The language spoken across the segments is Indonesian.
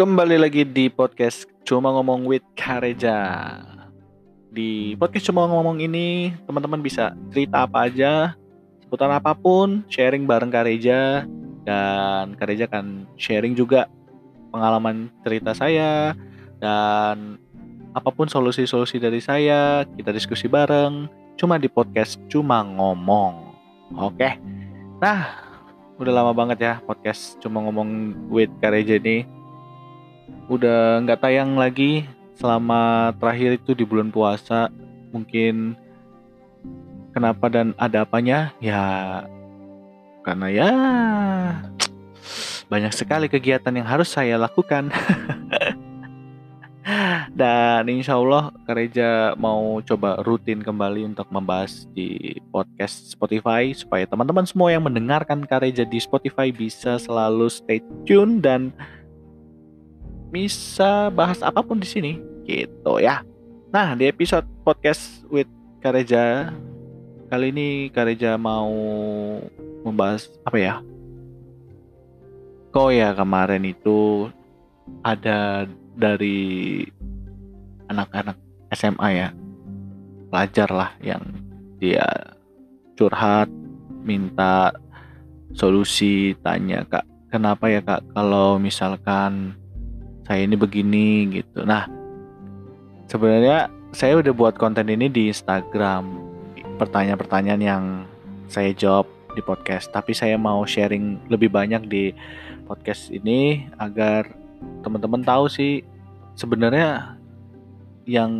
Kembali lagi di podcast Cuma Ngomong with Kareja. Di podcast Cuma Ngomong ini, teman-teman bisa cerita apa aja, seputar apa pun, sharing bareng Kareja dan Kareja akan sharing juga pengalaman cerita saya dan apa pun solusi-solusi dari saya, kita diskusi bareng cuma di podcast Cuma Ngomong. Oke. Nah, udah lama banget ya podcast Cuma Ngomong with Kareja ini udah nggak tayang lagi. Selama terakhir itu di bulan puasa mungkin kenapa dan ada apanya? Ya karena ya banyak sekali kegiatan yang harus saya lakukan. Dan insya Allah Kareja mau coba rutin kembali untuk membahas di podcast Spotify supaya teman-teman semua yang mendengarkan Kareja di Spotify bisa selalu stay tune dan bisa bahas apa pun di sini gitu ya. Nah, di episode podcast with Kareja kali ini Kareja mau membahas apa ya? Kok ya kemarin itu ada dari anak-anak SMA ya pelajar lah yang dia curhat minta solusi tanya kak kenapa ya kak kalau misalkan saya ini begini gitu. Nah, sebenarnya saya udah buat konten ini di Instagram, pertanyaan-pertanyaan yang saya jawab di podcast. Tapi saya mau sharing lebih banyak di podcast ini agar teman-teman tahu sih sebenarnya yang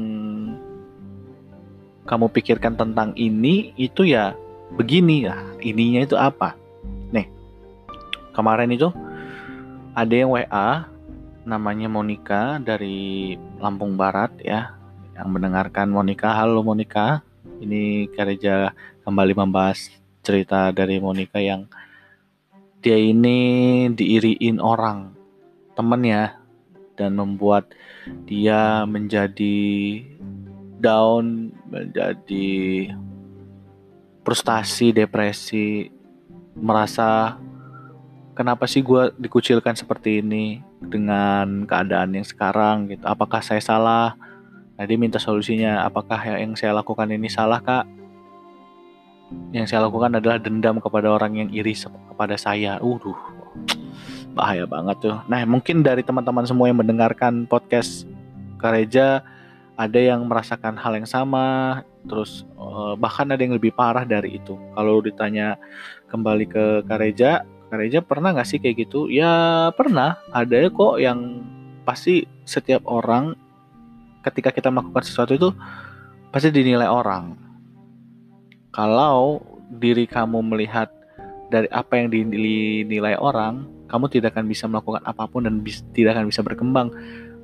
kamu pikirkan tentang ini itu ya begini lah. Ininya itu apa? Nih, kemarin itu ada yang WA namanya Monica dari Lampung Barat ya. Yang mendengarkan Monica, halo Monica. Ini Kareja kembali membahas cerita dari Monica yang dia ini diiriin orang temen ya dan membuat dia menjadi down, menjadi frustasi, depresi, merasa kenapa sih gue dikucilkan seperti ini dengan keadaan yang sekarang gitu. Apakah saya salah? Nah dia minta solusinya. Apakah yang saya lakukan ini salah kak? Yang saya lakukan adalah dendam kepada orang yang iri kepada saya. Uh bahaya banget tuh. Nah mungkin dari teman-teman semua yang mendengarkan podcast Kareja ada yang merasakan hal yang sama terus eh, bahkan ada yang lebih parah dari itu. Kalau ditanya kembali ke Kareja Kareja pernah nggak sih kayak gitu? Ya pernah. Ada kok yang pasti setiap orang ketika kita melakukan sesuatu itu pasti dinilai orang. Kalau diri kamu melihat dari apa yang dinilai orang, kamu tidak akan bisa melakukan apa pun dan bis, tidak akan bisa berkembang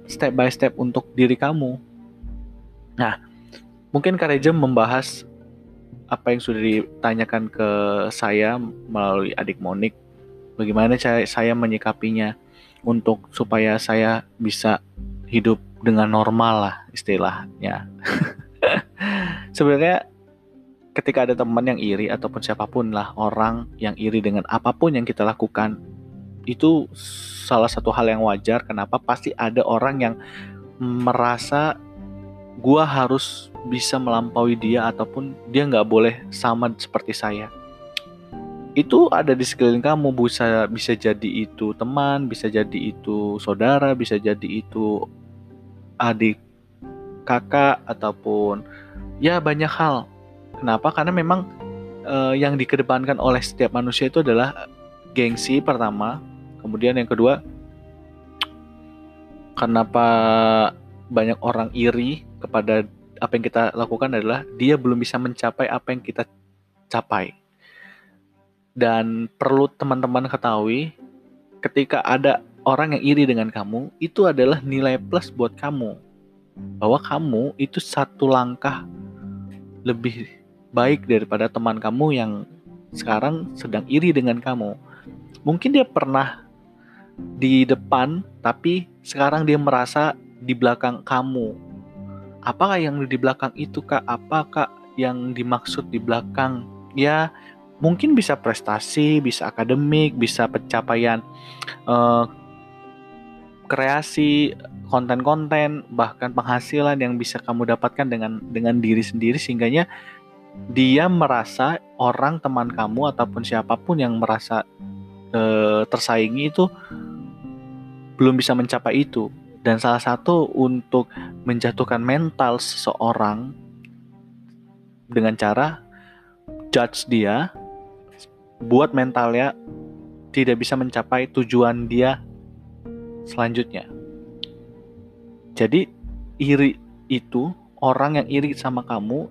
step by step untuk diri kamu. Nah, mungkin Kareja membahas apa yang sudah ditanyakan ke saya melalui adik Monik bagaimana cara saya menyikapinya untuk supaya saya bisa hidup dengan normal lah istilahnya. Sebenarnya ketika ada teman yang iri ataupun siapa pun lah orang yang iri dengan apa pun yang kita lakukan itu salah satu hal yang wajar. Kenapa? Pasti ada orang yang merasa gua harus bisa melampaui dia ataupun dia nggak boleh sama seperti saya itu ada di sekeliling kamu. Bisa bisa jadi itu teman bisa jadi itu saudara bisa jadi itu adik kakak ataupun ya banyak hal. Kenapa? Karena memang uh, yang dikedepankan oleh setiap manusia itu adalah gengsi pertama. Kemudian yang kedua kenapa banyak orang iri kepada apa yang kita lakukan adalah dia belum bisa mencapai apa yang kita capai dan perlu teman-teman ketahui, ketika ada orang yang iri dengan kamu, itu adalah nilai plus buat kamu. Bahwa kamu itu satu langkah lebih baik daripada teman kamu yang sekarang sedang iri dengan kamu. Mungkin dia pernah di depan, tapi sekarang dia merasa di belakang kamu. Apakah yang di belakang itu, Kak? Apakah yang dimaksud di belakang? Ya, mungkin bisa prestasi, bisa akademik, bisa pencapaian uh, kreasi konten-konten bahkan penghasilan yang bisa kamu dapatkan dengan dengan diri sendiri sehingganya dia merasa orang teman kamu ataupun siapa pun yang merasa e, tersaingi itu belum bisa mencapai itu. Dan salah satu untuk menjatuhkan mental seseorang dengan cara judge dia buat mentalnya tidak bisa mencapai tujuan dia selanjutnya. Jadi iri itu orang yang iri sama kamu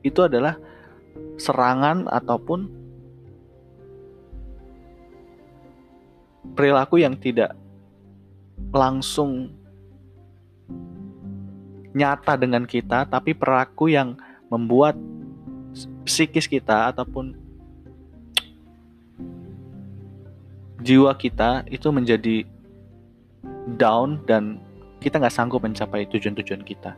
itu adalah serangan ataupun perilaku yang tidak langsung nyata dengan kita tapi perilaku yang membuat psikis kita ataupun jiwa kita itu menjadi down dan kita nggak sanggup mencapai tujuan-tujuan kita.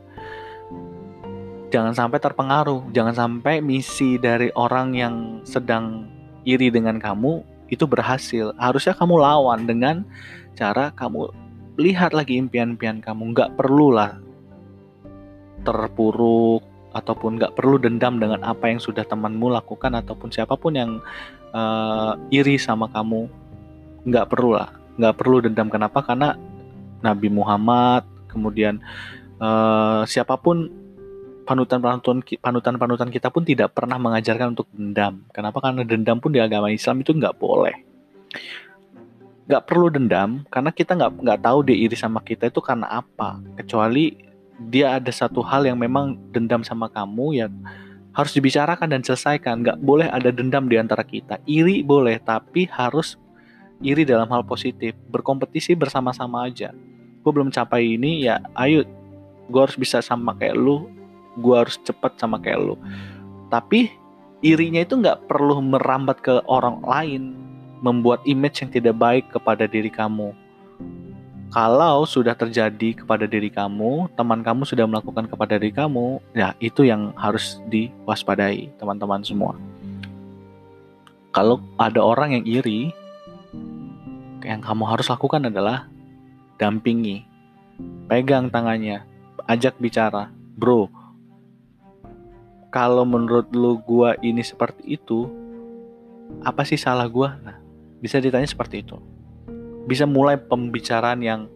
Jangan sampai terpengaruh, jangan sampai misi dari orang yang sedang iri dengan kamu itu berhasil. Harusnya kamu lawan dengan cara kamu lihat lagi impian-impian kamu. Nggak perlulah terpuruk ataupun nggak perlu dendam dengan apa yang sudah temanmu lakukan ataupun siapa pun yang uh, iri sama kamu nggak perlu lah nggak perlu dendam kenapa karena Nabi Muhammad kemudian uh, siapa pun panutan-panutan panutan-panutan kita pun tidak pernah mengajarkan untuk dendam. Kenapa? Karena dendam pun di agama Islam itu nggak boleh. Nggak perlu dendam karena kita nggak nggak tahu dia iri sama kita itu karena apa. Kecuali dia ada satu hal yang memang dendam sama kamu yang harus dibicarakan dan selesaikan. Nggak boleh ada dendam di antara kita. Iri boleh, tapi harus iri dalam hal positif berkompetisi bersama-sama aja. Gue belum capai ini ya ayo gue harus bisa sama kayak lu gue harus cepet sama kayak lu. Tapi irinya itu nggak perlu merambat ke orang lain membuat image yang tidak baik kepada diri kamu. Kalau sudah terjadi kepada diri kamu, teman kamu sudah melakukan kepada diri kamu, ya itu yang harus diwaspadai, teman-teman semua. Kalau ada orang yang iri, yang kamu harus lakukan adalah dampingi, pegang tangannya, ajak bicara, bro. Kalau menurut lu gua ini seperti itu, apa sih salah gua? Nah, bisa ditanya seperti itu. Bisa mulai pembicaraan yang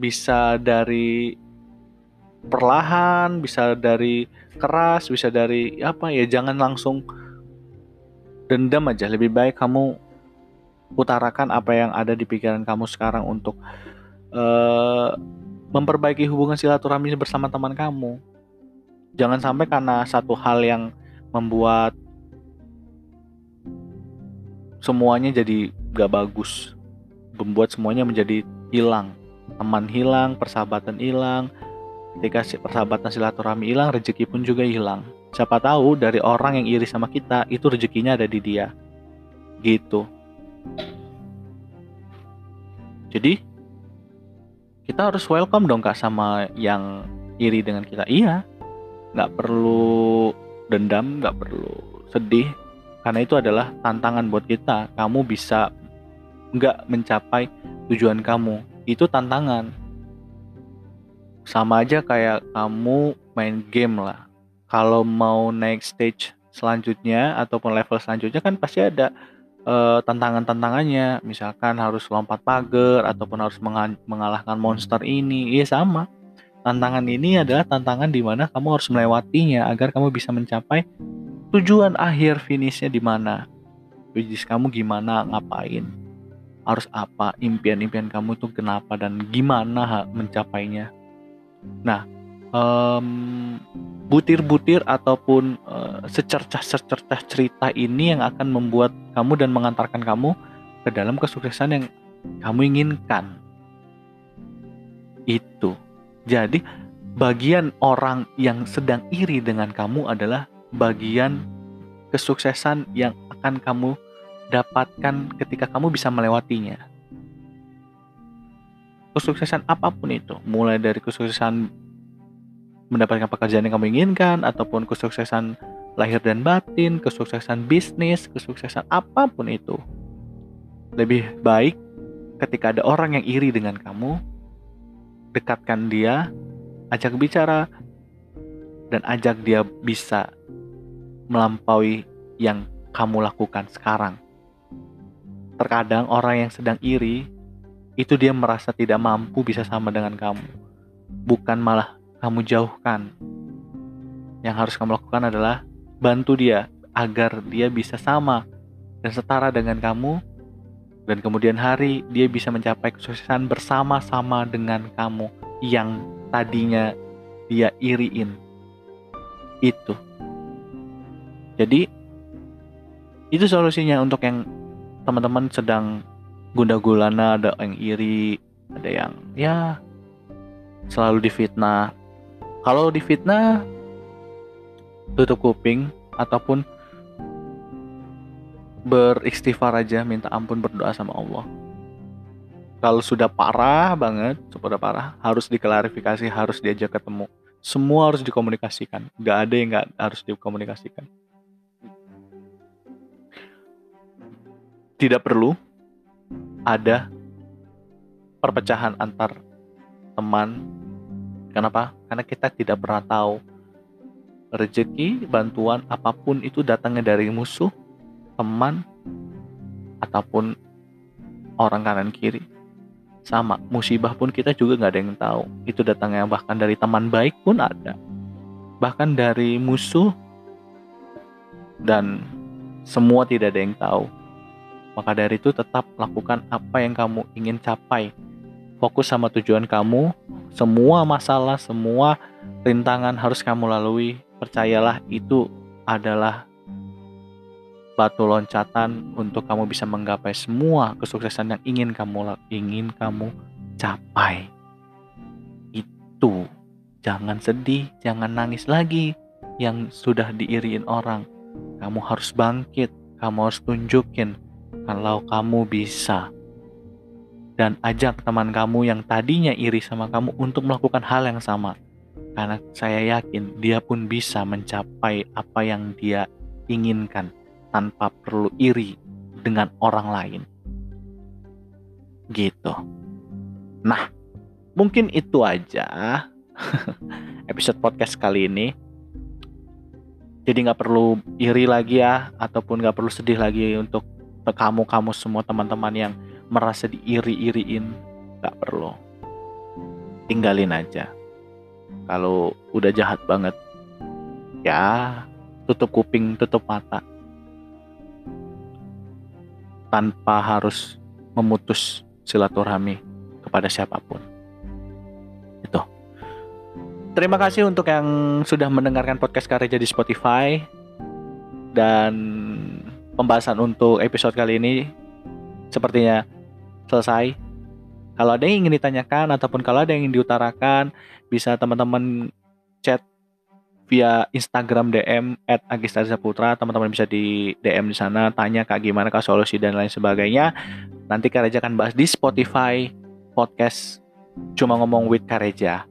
bisa dari perlahan, bisa dari keras, bisa dari apa ya, jangan langsung dendam aja. Lebih baik kamu utarakan apa yang ada di pikiran kamu sekarang untuk uh, memperbaiki hubungan silaturahmi bersama teman kamu. Jangan sampai karena satu hal yang membuat semuanya jadi gak bagus, membuat semuanya menjadi hilang, teman hilang, persahabatan hilang. Ketika persahabatan silaturahmi hilang, rezeki pun juga hilang. Siapa tahu dari orang yang iri sama kita itu rezekinya ada di dia. Gitu. Jadi kita harus welcome dong kak sama yang iri dengan kita. Iya, nggak perlu dendam, nggak perlu sedih, karena itu adalah tantangan buat kita. Kamu bisa nggak mencapai tujuan kamu, itu tantangan. Sama aja kayak kamu main game lah. Kalau mau naik stage selanjutnya ataupun level selanjutnya kan pasti ada uh, tantangan-tantangannya, misalkan harus lompat pagar ataupun harus mengalahkan monster ini, iya sama. Tantangan ini adalah tantangan di mana kamu harus melewatinya agar kamu bisa mencapai tujuan akhir finishnya di mana. Which kamu gimana ngapain, harus apa, impian-impian kamu itu kenapa dan gimana mencapainya. Nah, um, butir-butir ataupun uh, secercah-secercah cerita ini yang akan membuat kamu dan mengantarkan kamu ke dalam kesuksesan yang kamu inginkan. Itu. Jadi bagian orang yang sedang iri dengan kamu adalah bagian kesuksesan yang akan kamu dapatkan ketika kamu bisa melewatinya. Kesuksesan apa pun itu, mulai dari kesuksesan mendapatkan pekerjaan yang kamu inginkan ataupun kesuksesan lahir dan batin, kesuksesan bisnis, kesuksesan apa pun itu. Lebih baik ketika ada orang yang iri dengan kamu, dekatkan dia, ajak bicara, dan ajak dia bisa melampaui yang kamu lakukan sekarang. Terkadang orang yang sedang iri itu dia merasa tidak mampu bisa sama dengan kamu, bukan malah kamu jauhkan. Yang harus kamu lakukan adalah bantu dia agar dia bisa sama dan setara dengan kamu, dan kemudian hari dia bisa mencapai kesuksesan bersama-sama dengan kamu yang tadinya dia iriin. Itu. Jadi, itu solusinya untuk yang teman-teman sedang gunda gulana, ada yang iri, ada yang ya selalu difitnah. Kalau difitnah, tutup kuping ataupun beristighfar aja, minta ampun, berdoa sama Allah. Kalau sudah parah banget, sudah parah, harus diklarifikasi, harus diajak ketemu. Semua harus dikomunikasikan. Gak ada yang gak harus dikomunikasikan. tidak perlu ada perpecahan antar teman. Kenapa? Karena kita tidak pernah tahu rezeki, bantuan apa pun itu datangnya dari musuh, teman, ataupun orang kanan kiri. Sama, musibah pun kita juga nggak ada yang tahu. Itu datangnya bahkan dari teman baik pun ada. Bahkan dari musuh dan semua tidak ada yang tahu maka dari itu tetap lakukan apa yang kamu ingin capai. Fokus sama tujuan kamu. Semua masalah, semua rintangan harus kamu lalui. Percayalah itu adalah batu loncatan untuk kamu bisa menggapai semua kesuksesan yang ingin kamu ingin kamu capai. Itu jangan sedih, jangan nangis lagi yang sudah diiriin orang. Kamu harus bangkit, kamu harus tunjukin kalau kamu bisa dan ajak teman kamu yang tadinya iri sama kamu untuk melakukan hal yang sama. Karena saya yakin dia pun bisa mencapai apa yang dia inginkan tanpa perlu iri dengan orang lain. Gitu. Nah mungkin itu aja episode podcast kali ini. Jadi nggak perlu iri lagi ya ataupun nggak perlu sedih lagi untuk kamu-kamu semua teman-teman yang merasa diiri-iriin gak perlu. Tinggalin aja. Kalau udah jahat banget ya tutup kuping tutup mata. Tanpa harus memutus silaturahmi kepada siapa pun. Itu. Terima kasih untuk yang sudah mendengarkan podcast karya di Spotify. Dan pembahasan untuk episode kali ini sepertinya selesai. Kalau ada yang ingin ditanyakan ataupun kalau ada yang ingin diutarakan, bisa teman-teman chat via Instagram DM at. Teman-teman bisa di DM di sana, tanya kak gimana kak solusi dan lain sebagainya. Nanti Kareja akan bahas di Spotify podcast Cuma Ngomong with Kareja.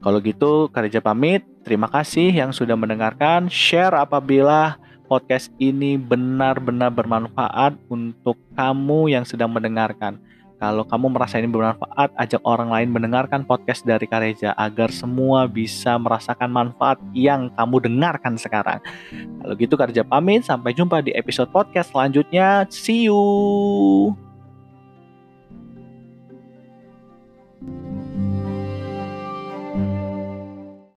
Kalau gitu Kareja pamit. Terima kasih yang sudah mendengarkan. Share apabila podcast ini benar-benar bermanfaat untuk kamu yang sedang mendengarkan. Kalau kamu merasa ini bermanfaat, ajak orang lain mendengarkan podcast dari Kareja agar semua bisa merasakan manfaat yang kamu dengarkan sekarang. Kalau gitu Kareja pamit, sampai jumpa di episode podcast selanjutnya. See you.